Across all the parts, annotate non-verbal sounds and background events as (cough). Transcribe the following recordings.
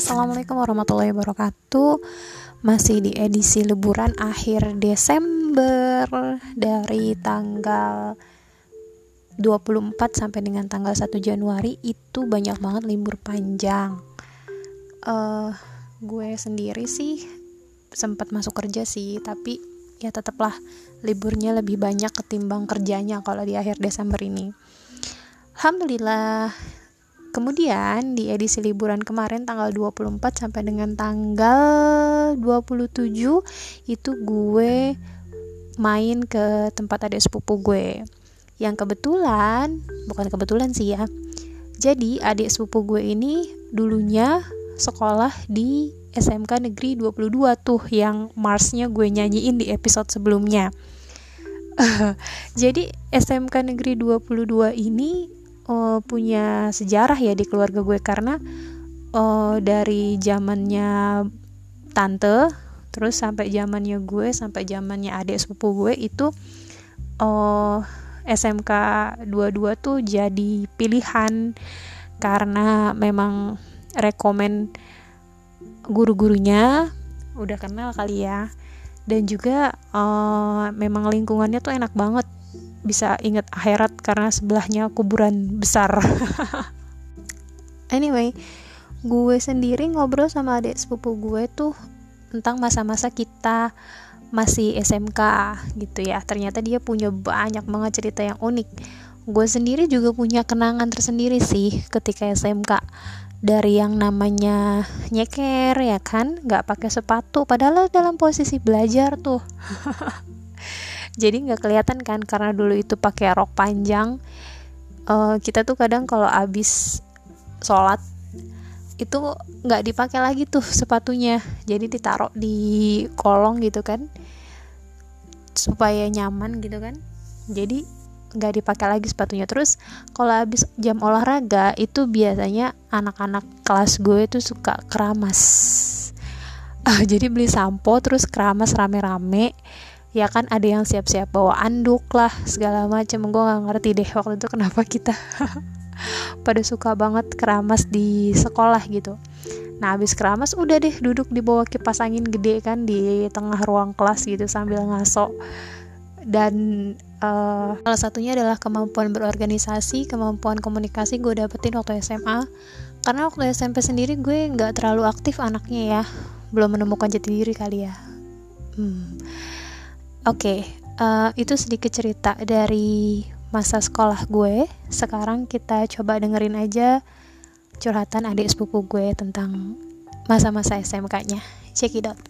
Assalamualaikum warahmatullahi wabarakatuh. Masih di edisi liburan akhir Desember Dari tanggal 24 sampai dengan tanggal 1 Januari. Itu banyak banget libur panjang. Uh, Gue sendiri sih sempat masuk kerja sih Tapi ya tetaplah liburnya lebih banyak ketimbang kerjanya kalau di akhir Desember ini. Alhamdulillah Kemudian di edisi liburan kemarin tanggal 24 sampai dengan tanggal 27 itu gue main ke tempat adik sepupu gue. Yang kebetulan, bukan kebetulan sih ya. Jadi adik sepupu gue ini dulunya sekolah di SMK Negeri 22 tuh yang Marsnya gue nyanyiin di episode sebelumnya. (laughs) Jadi SMK Negeri 22 ini uh, punya sejarah ya di keluarga gue karena uh, dari zamannya tante terus sampai zamannya gue sampai zamannya adik sepupu gue itu uh, SMK 22 tuh jadi pilihan karena memang rekomen guru-gurunya udah kenal kali ya. Dan juga uh, memang lingkungannya tuh enak banget bisa ingat akhirat karena sebelahnya kuburan besar. Anyway gue sendiri ngobrol sama adik sepupu gue tuh tentang masa-masa kita masih SMK gitu ya. Ternyata dia punya banyak banget cerita yang unik. Gue sendiri juga punya kenangan tersendiri sih ketika SMK dari yang namanya nyeker ya kan? Nggak pakai sepatu padahal dalam posisi belajar tuh (laughs) jadi nggak kelihatan kan karena dulu itu pakai rok panjang. Uh, kita tuh kadang kalau abis sholat itu nggak dipakai lagi tuh sepatunya. Jadi ditaruh di kolong gitu kan supaya nyaman gitu kan. Jadi nggak dipakai lagi sepatunya. Terus kalau habis jam olahraga itu biasanya anak-anak kelas gue itu suka keramas. Uh, (laughs) jadi beli sampo terus keramas rame-rame ya kan ada yang siap-siap bawa anduk lah segala macam. Gue nggak ngerti deh waktu itu kenapa kita (laughs) pada suka banget keramas di sekolah gitu. Nah habis keramas udah deh duduk di bawah kipas angin gede kan di tengah ruang kelas gitu sambil ngaso dan uh, salah satunya adalah kemampuan berorganisasi kemampuan komunikasi gue dapetin waktu SMA karena waktu SMP sendiri gue nggak terlalu aktif anaknya ya. Belum menemukan jati diri kali ya. Hmm Oke, okay, uh, eh, itu sedikit cerita dari masa sekolah gue. Sekarang kita coba dengerin aja curhatan adik sepupu gue tentang masa-masa SMK-nya. Check it out.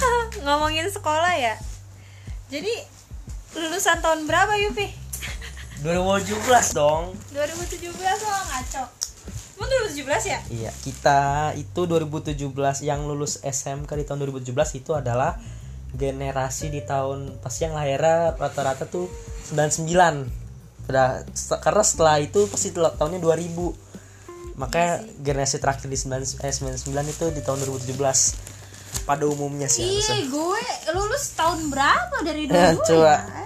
(laughs) Ngomongin sekolah ya. Jadi lulusan tahun berapa Yupi? 2017 dong 2017 lo ngaco Emang 2017 ya? Iya, kita itu 2017 yang lulus SMK di tahun 2017 itu adalah generasi di tahun pas yang lahirnya rata-rata tuh 99. Udah karena setelah itu pasti tahunnya 2000. Makanya iya generasi terakhir di 9, eh, 99 itu di tahun 2017 pada umumnya sih Iya, gue lulus tahun berapa dari dulu? (laughs) Coba. Ya?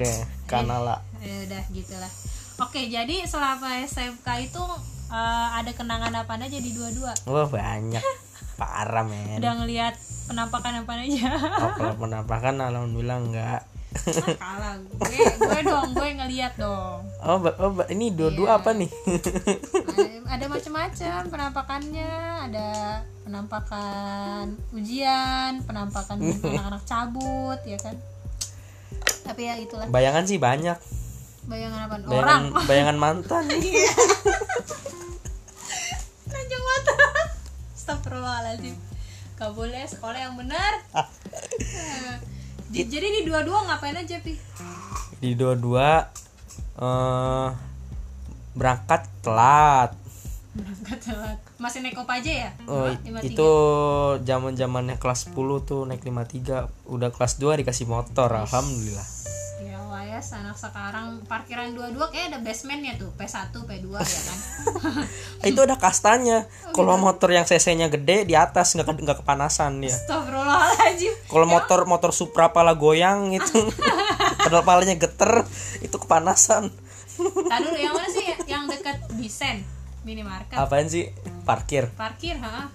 Oke, kanala. Ya udah gitulah. Oke, jadi selama SMK itu uh, ada kenangan apa aja di dua-dua? Wah, banyak. (laughs) Parah, men. Udah ngelihat penampakan apa aja? Oh, (laughs) kalau penampakan alhamdulillah enggak. Ah, kalah gue, gue dong, gue ngeliat dong. Oh, oh ini dua-dua iya. apa nih? ada macam-macam penampakannya, ada penampakan ujian, penampakan (laughs) anak-anak cabut, ya kan? Tapi ya itulah bayangan sih banyak. Bayangan apa? Bayangan, orang. (laughs) bayangan mantan. Iya. (laughs) ranjang mantan. Astagfirullahaladzim. Gak boleh sekolah yang benar. Jadi di dua-dua ngapain aja Pi? Di dua-dua uh, Berangkat telat. Berangkat telat. Masih naik op aja ya? Oh, itu zaman zamannya kelas 10 tuh naik 53 Udah kelas 2 dikasih motor Alhamdulillah guys anak sekarang parkiran dua-dua kayak ada basementnya tuh P1 P2 ya kan? (laughs) (laughs) Itu ada kastanya. Kalau motor yang cc-nya gede di atas nggak nggak kepanasan dia Astagfirullahaladzim. Kalau motor motor Supra pala goyang itu. (laughs) Pedal palanya geter itu kepanasan. Tadi dulu yang mana sih yang dekat Bisen minimarket. Apaan sih? Parkir. Parkir ha?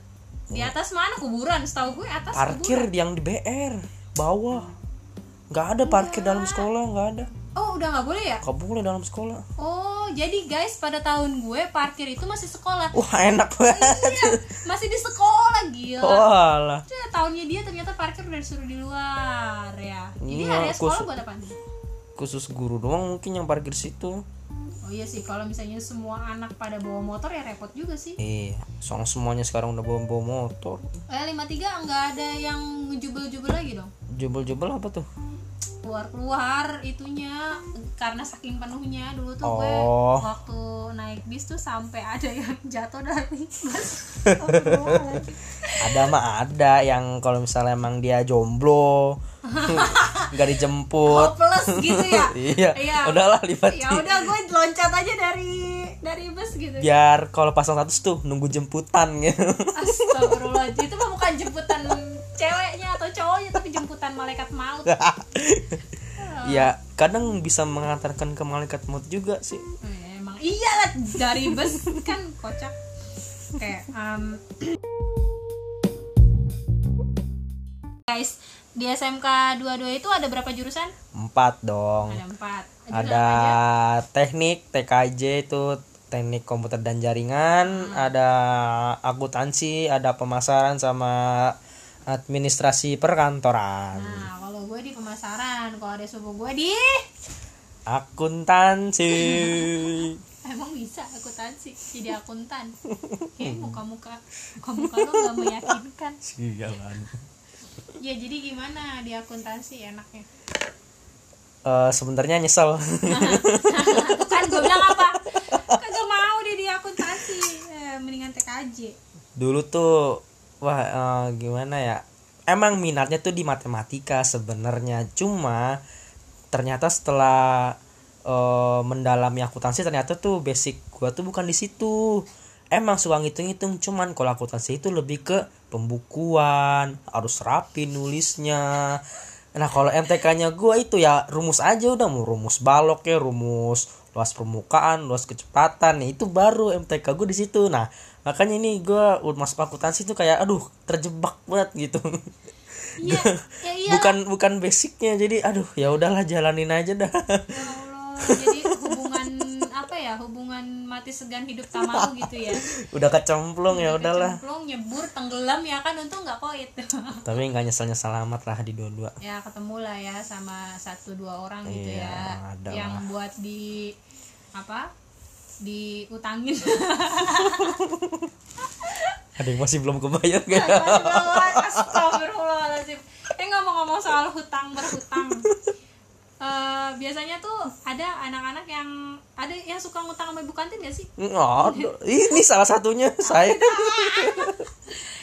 Di atas mana? Kuburan setahu gue atas parkir yang di BR bawah nggak ada parkir dalam sekolah nggak ada. Oh udah nggak boleh ya? Nggak boleh dalam sekolah. Oh jadi guys pada tahun gue parkir itu masih sekolah. Wah enak banget. Iya, masih di sekolah gila. Walah. Ya, tahunnya dia ternyata parkir udah disuruh di luar ya. Jadi Iya, area sekolah khusus- buat apa nih? khusus guru doang mungkin yang parkir situ oh iya sih kalau misalnya semua anak pada bawa motor ya repot juga sih. Iya soalnya semuanya sekarang udah bawa bawa motor. Eh 53 nggak ada yang ngejubel-jubel lagi dong? Jebel-jebel apa tuh keluar-keluar itunya karena saking penuhnya. Dulu tuh gue Oh. waktu naik bis tuh sampai ada yang jatuh dari (laughs) bus. Ada mah ada yang kalau misalnya emang dia jomblo (laughs) nggak dijemput. Hopeless gitu ya? (laughs) Iya. Udahlah libat ya udah gue loncat aja dari dari bus gitu. Biar kalau pasang status tuh nunggu jemputan gitu. Astagfirullahaladzim itu mah bukan jemputan ceweknya atau cowoknya tapi jemputan malaikat maut ya kadang bisa mengantarkan ke malaikat maut juga sih. Eh, emang iya lah dari bus kan kocak. Kayak um, guys di SMK 22 itu ada berapa jurusan? empat dong. Ada empat. Jurusan ada teknik TKJ itu teknik komputer dan jaringan ada akuntansi ada pemasaran sama administrasi perkantoran. Nah, gue di pemasaran, kalau ada suku gue di akuntansi (laughs) emang bisa akuntansi jadi akuntan. Kayak muka-muka muka-muka lo gak meyakinkan. sialan Ya jadi gimana di akuntansi enaknya? Eh, sebenarnya nyesel (laughs) kan gue bilang apa? (laughs) Kagak mau deh di akuntansi. Eh, mendingan TKJ. dulu tuh wah eh, gimana ya emang minatnya tuh di matematika sebenarnya. Cuma ternyata setelah eh, mendalami akuntansi ternyata tuh basic gua tuh bukan di situ. Emang suka ngitung-ngitung cuman kalau akuntansi itu lebih ke pembukuan harus rapi nulisnya. Nah kalau MTK-nya gua itu ya rumus aja udah mau rumus balok ya rumus luas permukaan luas kecepatan ya, itu baru MTK gue di situ. Nah makanya ini gue masuk akuntansi tuh kayak aduh terjebak banget gitu Iya, (laughs) ya iya. bukan bukan basicnya jadi aduh ya udahlah jalanin aja dah Ya Allah, jadi hubungan (laughs) apa ya? Hubungan mati segan hidup tak mau gitu ya. udah kecemplung ya udahlah Kecemplung, nyebur, tenggelam ya kan untung nggak koit. (laughs) tapi nggak nyesel nyesel amat lah di dua-dua ya ketemu lah ya sama satu dua orang gitu Iya, ya ada yang lah. buat di apa diutangin. (laughs) Ada yang masih belum kebayar gak Astagfirullahaladzim. Eh ngomong-ngomong soal hutang berhutang. Eh, Biasanya tuh ada anak-anak yang Ada yang suka ngutang sama ibu kantin gak sih? Nggak ada. ini salah satunya (laughs) saya.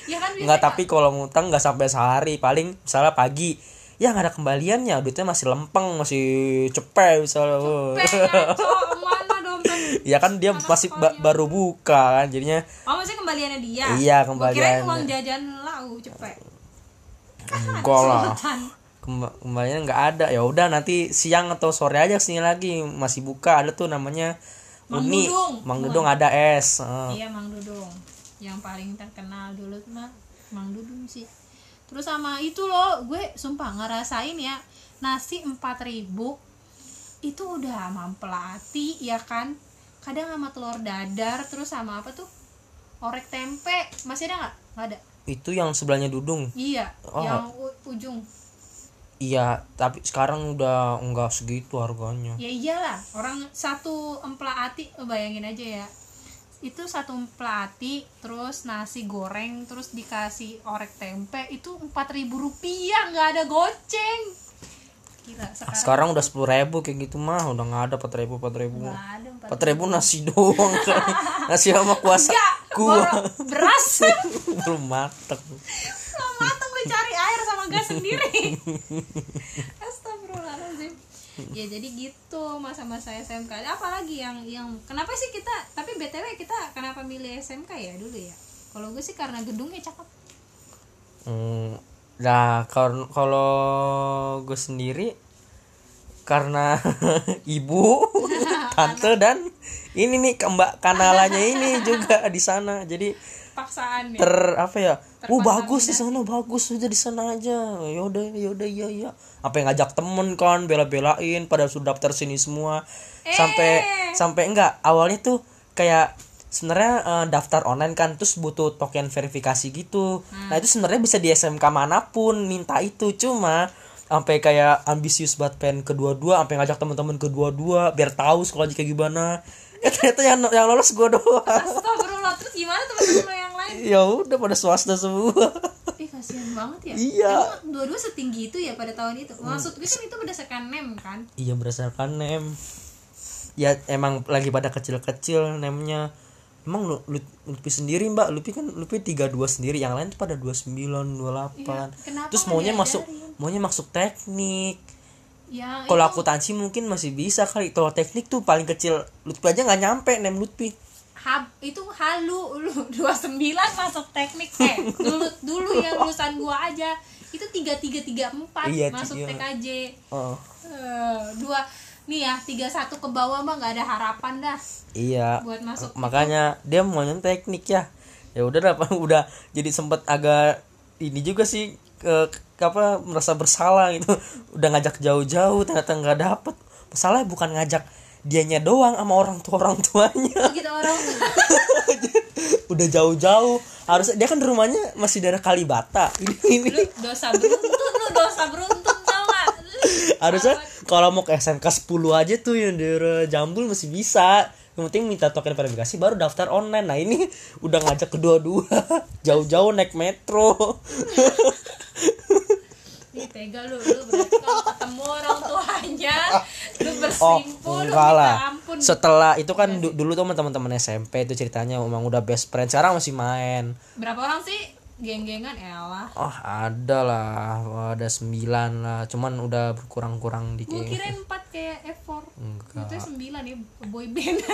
Ya kan nggak tapi kalau ngutang nggak sampai sehari. Paling misalnya pagi ya nggak ada kembaliannya. Duitnya masih lempeng masih cepet misalnya. Cok, mana dompet (laughs) ya kan dia masih ba- baru buka kan jadinya Oh maksudnya kembaliannya dia? Iya, kirain uang jajan lau cepet. Enggak lah. kembaliannya nggak ada. Ya udah nanti siang atau sore aja sini lagi. Masih buka ada tuh namanya Mang Uni. Dudung. Mang Dudung ada es Iya Mang Dudung. Yang paling terkenal dulu tuh mah Mang Dudung sih. Terus sama itu loh gue sumpah ngerasain ya nasi 4000 itu udah mampelati ya kan? Kadang sama telur dadar terus sama apa tuh? Orek tempe. Masih ada nggak? Nggak ada? Itu yang sebelahnya Dudung. Iya Oh. yang ujung. Iya tapi sekarang udah nggak segitu harganya. Ya iyalah orang satu empelati bayangin aja ya. Itu satu empelati terus nasi goreng terus dikasih orek tempe itu empat ribu rupiah nggak ada goceng gila Ah, sekarang sekarang udah sepuluh ribu kayak gitu mah udah nggak ada empat ribu empat ribu. Empat ribu. Nasi doang (laughs) nasi sama kuasa kuah beras. (laughs) Belum mateng. Belum mateng lu cari air sama gas sendiri. (laughs) Astagfirullahaladzim. Ya jadi gitu masa-masa SMK apalagi yang yang kenapa sih kita tapi btw kita kenapa milih SMK ya dulu ya? Kalau gue sih karena gedungnya cakep. Hmm, nah kalau gue sendiri karena (laughs) ibu, (laughs) tante dan ini nih ke mbak kanalanya ini juga di sana. Jadi paksaan ya ter apa ya? Oh Terpaksa bagus di sana, bagus udah di sana aja. Yaudah, yaudah, iya iya. Apa yang ngajak temen kan, bela-belain, pada sudah daftar sini semua. Sampai sampai enggak awalnya tuh kayak sebenarnya eh, daftar online kan terus butuh token verifikasi gitu. Nah, itu sebenarnya bisa di SMK mana pun minta itu cuma sampai kayak ambisius banget pengen kedua-dua sampai ngajak teman-teman kedua-dua biar tahu sekolah kayak gimana. Eh ternyata yang yang lolos gue doang. Astagfirullah terus gimana teman-teman yang lain ya udah pada swasta semua. ih kasihan banget ya Iya. Emang dua-dua setinggi itu ya pada tahun itu maksud gue kan itu berdasarkan nem kan Iya berdasarkan nem. Ya emang lagi pada kecil-kecil nemnya. Emang lu, lu Lupi sendiri mbak, Lupi kan Lupi 32 sendiri, yang lain tuh pada 29, 28 Iya, kenapa Terus maunya masuk maunya masuk teknik. Ya Kalau itu- akuntansi mungkin masih bisa kali. Kalau teknik tuh paling kecil Lutfi aja nggak nyampe nem Lutfi hab itu halu lu 29 masuk teknik. Eh dulu dulu yang lulusan gua aja. Itu tiga tiga tiga empat Iya, masuk tiga. TKJ oh. Eh, dua nih ya tiga satu ke bawah mah nggak ada harapan dah Iya buat masuk makanya dia maunya teknik ya. Ya udah lah, udah jadi sempet agak ini juga sih ke, ke- apa merasa bersalah gitu. Udah ngajak jauh-jauh ternyata nggak dapet. Masalahnya bukan ngajak dianya doang sama orang tua orang tuanya. Kita orang (laughs) udah jauh-jauh. Harus dia kan rumahnya masih daerah Kalibata. Ini ini lu dosa beruntun lu dosa beruntun (laughs) harusnya kalau mau ke SMK 10 aja tuh yang daerah Jambul masih bisa. Yang penting minta token verifikasi baru daftar online. Nah ini (laughs) udah ngajak kedua-dua. (laughs) Jauh-jauh naik metro. Ih, tega lu lu berarti kalau ketemu orang tuanya lu oh bersimpuh lu lah. ampun. Setelah itu kan du- dulu tuh teman-teman SMP itu ceritanya emang udah best friend sekarang masih main. Berapa orang sih geng-gengan elah. Oh ada lah. Oh, ada sembilan lah. Cuman udah berkurang-kurang gue dikit kira empat kayak F4 Enggak. itu sembilan ya boy band. (laughs)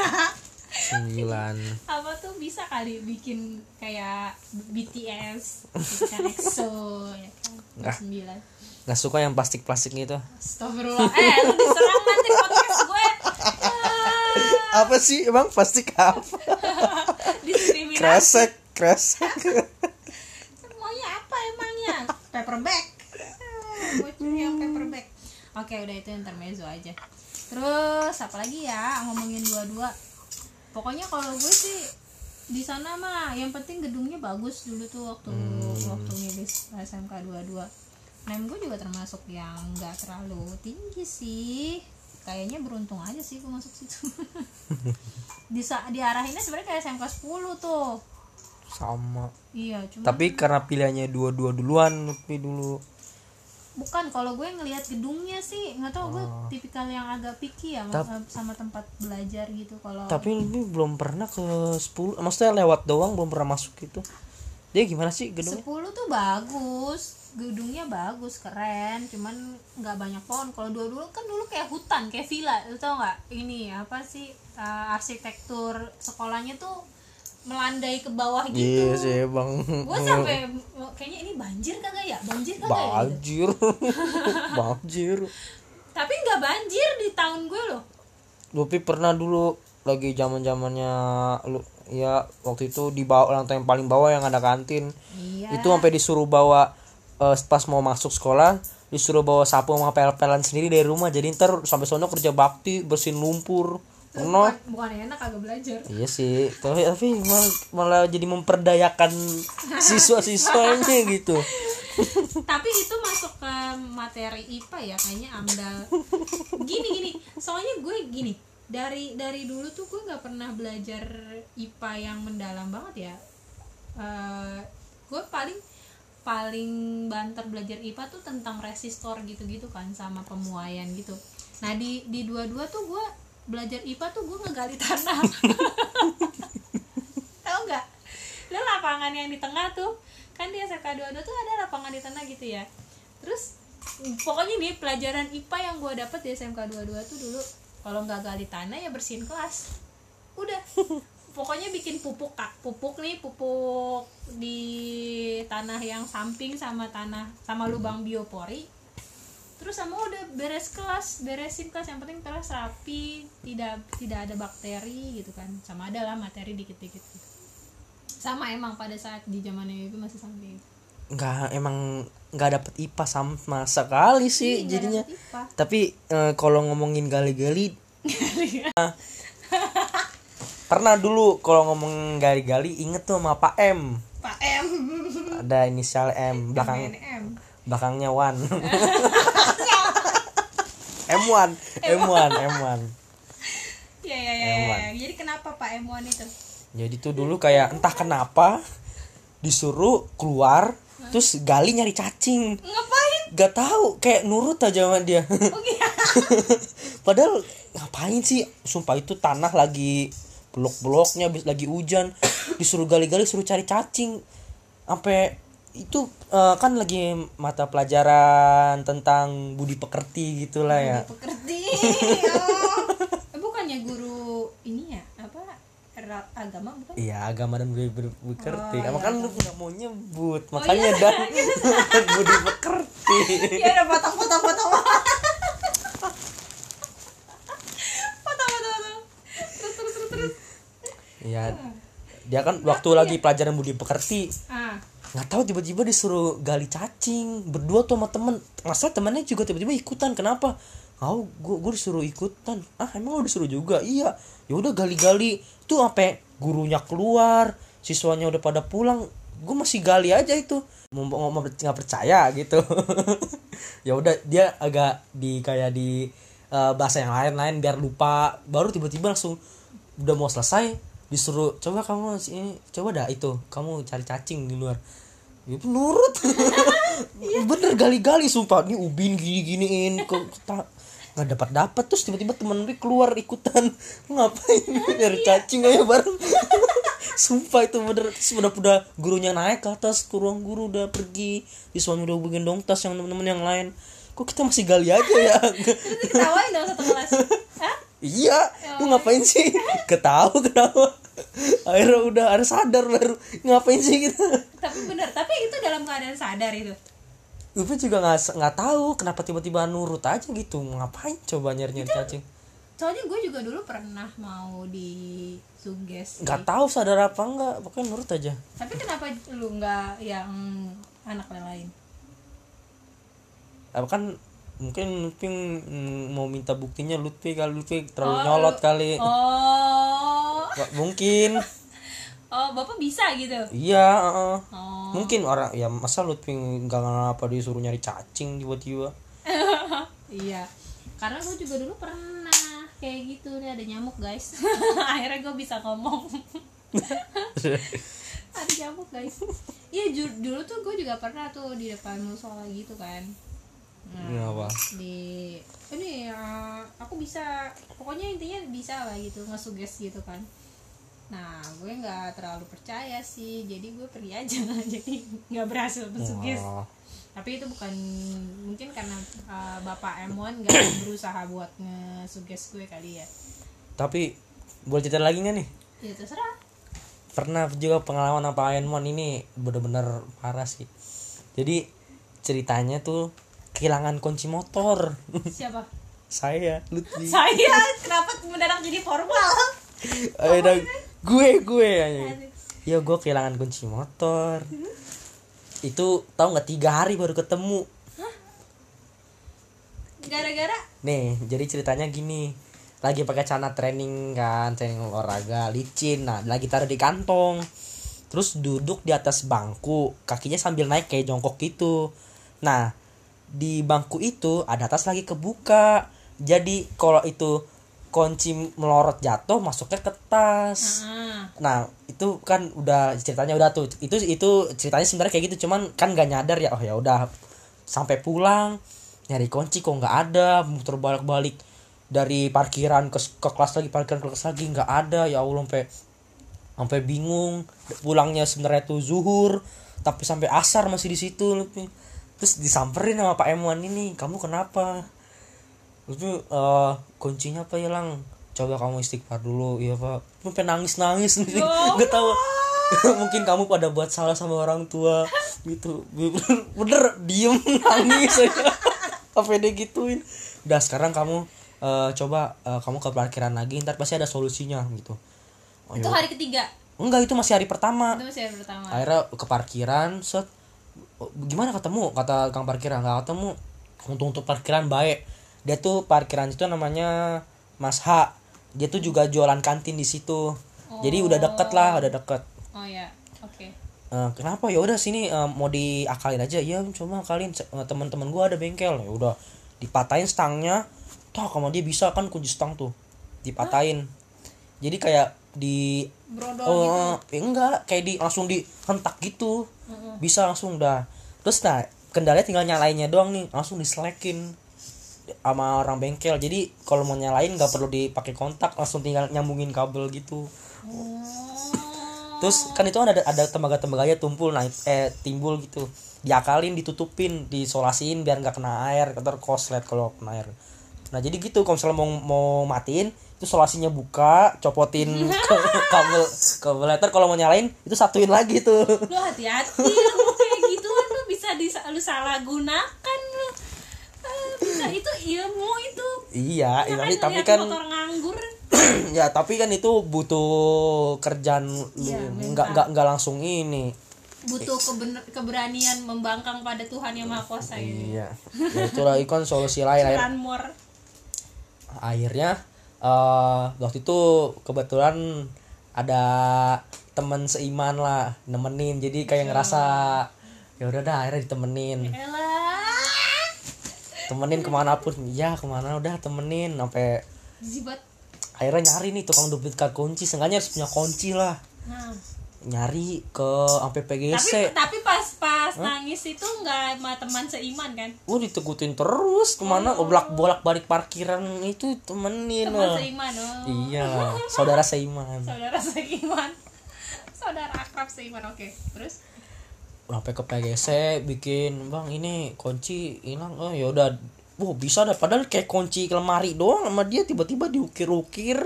Sembilan. Apa tuh bisa kali bikin kayak BTS kan EXO ya kan? Enggak. sembilan. Nggak suka yang plastik-plastik gitu Astagfirullah. Eh lu diserang nanti podcast gue Ah, apa sih? Emang plastik apa? (laughs) Diskriminasi. Kresek kresek paperback. (laughs) Yang paperback. Oke udah itu intermezzo aja. Terus apa lagi ya? Ngomongin dua-dua. Pokoknya kalau gue sih di sana mah yang penting gedungnya bagus dulu tuh waktu waktu milih SMK 22 nem gue juga termasuk yang nggak terlalu tinggi sih. Kayaknya beruntung aja sih gue masuk situ. (laughs) Di diarahinnya sebenarnya kayak SMK 10 tuh sama. Iya cuma tapi karena pilihannya dua-dua duluan Lutfi dulu. Bukan kalau gue ngelihat gedungnya sih nggak tahu gue tipikal yang agak picky ya sama- sama tempat belajar gitu kalau tapi Lutfi belum pernah ke 10 maksudnya lewat doang belum pernah masuk gitu. Dia gimana sih gedungnya? 10 tuh bagus gedungnya bagus keren cuman nggak banyak pohon. Kalau dulu dulu kan dulu kayak hutan kayak villa lu tau nggak? Ini apa sih uh, arsitektur sekolahnya tuh melandai ke bawah gitu. Iya sih bang. Gue sampai kayaknya ini banjir kagak ya? Banjir kagak ya? Banjir. (laughs) Banjir. Tapi nggak banjir di tahun gue loh. Lutfi pernah dulu lagi zaman zamannya lu ya waktu itu di bawah lantai yang paling bawah yang ada kantin. Iya. Itu sampai disuruh bawa eh, pas mau masuk sekolah disuruh bawa sapu sama pel-pelan sendiri dari rumah. Jadi ntar sampai sono kerja bakti bersihin lumpur bukan, bukan enak kagak belajar. Iya sih tapi, tapi malah, malah jadi memperdayakan (laughs) siswa-siswanya gitu. Tapi itu masuk ke materi IPA ya kayaknya amdal. Gini gini soalnya gue gini dari dari dulu tuh gue nggak pernah belajar IPA yang mendalam banget ya. Eh, gue paling paling banter belajar IPA tuh tentang resistor gitu-gitu kan sama pemuaian gitu. Nah di di dua-dua tuh gue belajar IPA tuh gue ngegali tanah. (laughs) Tau nggak? Lo lapangan yang di tengah tuh kan di SMK 22 tuh ada lapangan di tengah gitu ya. Terus pokoknya nih pelajaran IPA yang gue dapet di SMK 22 tuh dulu kalau nggak gali tanah ya bersihin kelas. Udah. Pokoknya bikin pupuk kak. Pupuk nih pupuk di tanah yang samping sama tanah sama lubang biopori terus sama udah beres kelas beresin kelas. Yang penting kelas rapi tidak tidak ada bakteri gitu kan. Sama ada lah materi dikit-dikit gitu. Sama emang pada saat di zamannya itu masih sampai nggak emang nggak dapet IPA sama sekali sih Nggak jadinya. Tapi eh, kalau ngomongin gali-gali (laughs) pernah dulu kalau ngomong gali-gali inget tuh sama Pak M. Pak M. Ada inisial M belakang M belakangnya Wan. M1 M1 M1 ya ya ya, ya, ya. jadi kenapa Pak M1 itu? Jadi tuh dulu kayak entah kenapa disuruh keluar terus gali nyari cacing. Ngapain? Gak tahu kayak nurut aja sama dia. Oh iya. (laughs) (laughs) Padahal ngapain sih? Sumpah itu tanah lagi blok-bloknya habis lagi hujan. Disuruh gali-gali suruh cari cacing. Sampai itu eh, kan lagi mata pelajaran tentang budi pekerti gitulah ya. Pekerti oh. (laughs) Bukannya guru ini ya? Apa? Agama bukan? Iya agama dan budi budi pekerti. Oh, iya, kan lu nggak mau nyebut makanya iya. dan (laughs) (laughs) budi pekerti. ya udah potong potong potong. Potong potong potong. Terus terus terus terus. Iya dia kan waktu lagi pelajaran budi pekerti ah nggak tahu tiba-tiba disuruh gali cacing berdua tuh sama temen. Masa temennya juga tiba-tiba ikutan kenapa? Oh gue disuruh ikutan. Ah emang lo disuruh juga? Iya. Ya udah gali-gali. Tuh sampai gurunya keluar siswanya udah pada pulang. Gue masih gali aja itu. Nggak percaya gitu. (laughs) Ya udah dia agak di kayak di eh, bahasa yang lain-lain biar lupa. Baru tiba-tiba langsung udah mau selesai disuruh coba kamu sini coba dah itu kamu cari cacing di luar. Ya nurut. (laughs) Bener gali-gali sumpah. Ini ubin gini-giniin kok tak nggak dapat dapat terus tiba-tiba temen gue keluar ikutan. (laughs) Ngapain nyari cacing aja bareng? (laughs) Sumpah itu bener. Terus udah udah gurunya naik ke atas ke ruang guru udah pergi. Siswanya udah hubungin dong tas yang temen-temen yang lain. Kok kita masih gali aja ya? Terus diketawain dong satu kelas Iya lu ngapain sih? Ketahu kenapa akhirnya udah ada sadar baru. Ngapain sih kita tapi bener tapi itu dalam keadaan sadar itu. Gue juga nggak nggak tahu kenapa tiba-tiba nurut aja gitu. Ngapain coba nyari nyari cacing? soalnya gue juga dulu pernah mau di suges nggak tahu sadar apa enggak pokoknya nurut aja. Tapi kenapa lu nggak yang anak lain? Apa kan mungkin Lutfi mm, mau minta buktinya Lutfi kali Lutfi terlalu Oh, nyolot kali. oh. Mungkin. (laughs) Oh bapak bisa gitu? Iya heeh. oh. Mungkin orang ya masa Lutfi nggak kenapa disuruh nyari cacing tiba-tiba? (laughs) Iya. Karena gue juga dulu pernah kayak gitu nih ada nyamuk guys. (laughs) Akhirnya gue bisa ngomong. Ada nyamuk guys. Iya dulu tuh gue juga pernah tuh di depan musola gitu kan nah, Ini apa di ini ya, aku bisa pokoknya intinya bisa lah gitu ngesuges gitu kan. Nah gue nggak terlalu percaya sih jadi gue pergi aja. (laughs) Jadi nggak berhasil ngesuges Oh. tapi itu bukan mungkin karena uh, bapak M1 nggak (coughs) berusaha buat ngesuges gue kali ya. Tapi boleh cerita lagi nggak nih? Ya terserah. Pernah juga pengalaman apa Ironman ini bener-bener parah sih. Jadi ceritanya tuh kehilangan kunci motor. Siapa? Saya Lutfi. (laughs) Saya? Kenapa mendadak jadi formal? Ada gue gue aja. Ya gue kehilangan kunci motor. Itu tahu nggak tiga hari baru ketemu. Gara-gara? Nih jadi ceritanya gini. Lagi pakai celana training kan training olahraga licin. Nah lagi taruh di kantong. Terus duduk di atas bangku kakinya sambil naik kayak jongkok gitu. Nah di bangku itu ada tas lagi kebuka. Jadi kalau itu kunci melorot jatuh masuknya ke tas. Ah, Nah itu kan udah ceritanya udah tuh. Itu itu ceritanya sebenarnya kayak gitu cuman kan gak nyadar ya oh ya udah sampai pulang nyari kunci kok nggak ada muter balik balik dari parkiran ke, ke kelas lagi parkiran ke kelas lagi nggak ada ya allah sampai sampai bingung. Pulangnya sebenarnya tuh zuhur tapi sampai asar masih di situ terus disamperin sama Pak Emuan ini kamu kenapa? Itu eh, kuncinya apa hilang coba kamu istighfar dulu. Iya pak. Sampai nangis nangis nih (laughs) nggak tahu. (laughs) Mungkin kamu pada buat salah sama orang tua gitu. Bener, bener diem (laughs) nangis aja. Apa dia gituin? Udah sekarang kamu eh, coba eh, kamu ke parkiran lagi ntar pasti ada solusinya gitu. Oh, itu hari ketiga? Enggak itu masih hari pertama. Itu masih hari pertama. Akhirnya ke parkiran set. "Oh, gimana ketemu? kata kang parkiran nggak ketemu. Untuk untuk parkiran baik. Dia tuh parkiran itu namanya Mas H. Dia tuh juga jualan kantin di situ. Jadi udah deket lah udah deket. Oh ya oke. Eh, kenapa? Ya udah sini eh, mau diakalin aja. Ya coba akalin. Se- eh, teman-teman gua ada bengkel. Ya udah dipatahin stangnya. Toh sama dia bisa kan kunci stang tuh. Dipatahin. Jadi kayak di brodol oh eh, enggak. Kayak di langsung dihentak gitu bisa langsung dah. Terus nah kendalanya tinggal nyalainnya doang nih langsung diselekin sama orang bengkel. Jadi kalau mau nyalain nggak perlu dipakai kontak langsung tinggal nyambungin kabel gitu. Terus kan itu kan ada ada tembaga tembaganya tumpul naik eh timbul gitu. Diakalin ditutupin disolasiin biar nggak kena air atau koslet kalau kena air. Nah jadi gitu kalau misalnya mau mau matiin itu solasinya buka copotin ke kabel kabel letter. Kalau mau nyalain itu satuin lagi tuh. Lu hati-hati lu kayak gituan lu bisa di lu salah gunakan lu. Ah, bisa. Itu ilmu itu. Iya Ya tapi tapi kan motor nganggur? (clears throat) Ya tapi kan itu butuh kerjaan lu. Iya, nggak nggak nggak langsung ini. Butuh kebener, keberanian membangkang pada Tuhan yang Maha Kuasa ya. iya. Ya itulah itu kan solusi lain. Akhirnya eh waktu itu kebetulan ada teman seiman lah nemenin. Jadi kayak ngerasa ya udah dah akhirnya ditemenin. Temenin ke mana pun. Ya ke mana udah temenin. Sampai akhirnya nyari nih tukang duplikat kunci. Seenggaknya harus punya kunci lah. Nah. nyari ke sampai Tapi PGC tapi pas pas nangis itu nggak sama teman seiman kan? Wah ditekutin terus ke mana bolak bolak balik parkiran itu temenin Teman seiman oh. iya saudara seiman Saudara seiman. Saudara akrab seiman. Oke. Terus sampai ke PGC bikin bang ini kunci hilang oh ya udah Wah bisa dah padahal kayak kunci lemari doang sama dia tiba-tiba diukir-ukir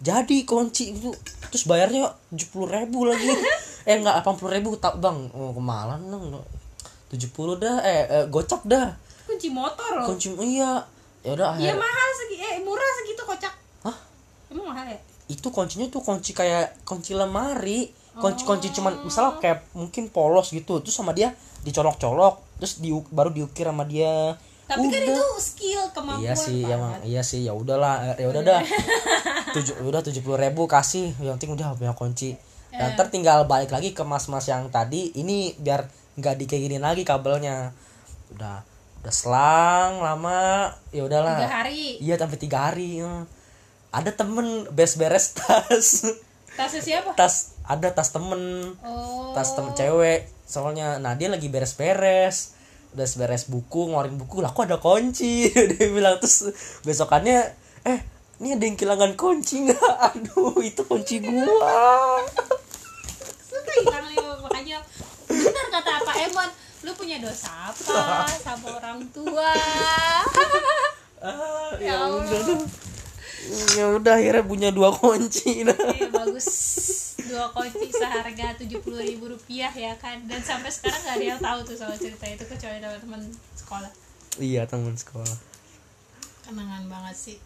jadi kunci itu terus bayarnya tujuh puluh ribu lagi eh enggak delapan puluh ribu tak bang oh kemalan dong tujuh puluh dah eh, eh gocap dah kunci motor loh. kunci iya ya udah Iya mahal segi eh murah segitu kocak. Hah? Emang mahal ya? itu kuncinya tuh kunci kayak kunci lemari kunci kunci cuman misalnya kayak mungkin polos gitu terus sama dia dicolok-colok terus di baru diukir sama dia Tapi kan Udah. itu skill kemampuan. iya sih Pak. emang iya sih ya udahlah ya udah dah (laughs) tujuh udah tujuh puluh ribu kasih yang penting udah punya kunci dan ntar tinggal balik lagi ke mas-mas yang tadi. Ini biar nggak dikayak lagi kabelnya. Udah udah selang lama. Ya udahlah. Tiga hari. iya sampai tiga hari. Ya. ada temen beres-beres tas. Tasnya siapa? tas ada tas temen. Oh. tas temen cewek. Soalnya nah dia lagi beres-beres. Udah beres buku ngeluarin buku. Lah kok ada kunci? (laughs) Dia bilang terus besokannya eh ini ada yang kehilangan kunci nggak? (laughs) Aduh itu kunci gua Nih makanya benar kata apa Emon lu punya dosa apa sama orang tua? Ah, (laughs) Ya ya udah. Dah. ya udah akhirnya punya dua kunci. Iya bagus. Dua kunci seharga tujuh puluh ribu rupiah ya kan. Dan sampai sekarang nggak ada yang tahu tuh soal cerita itu kecuali teman-teman sekolah. Iya teman sekolah. Kenangan banget sih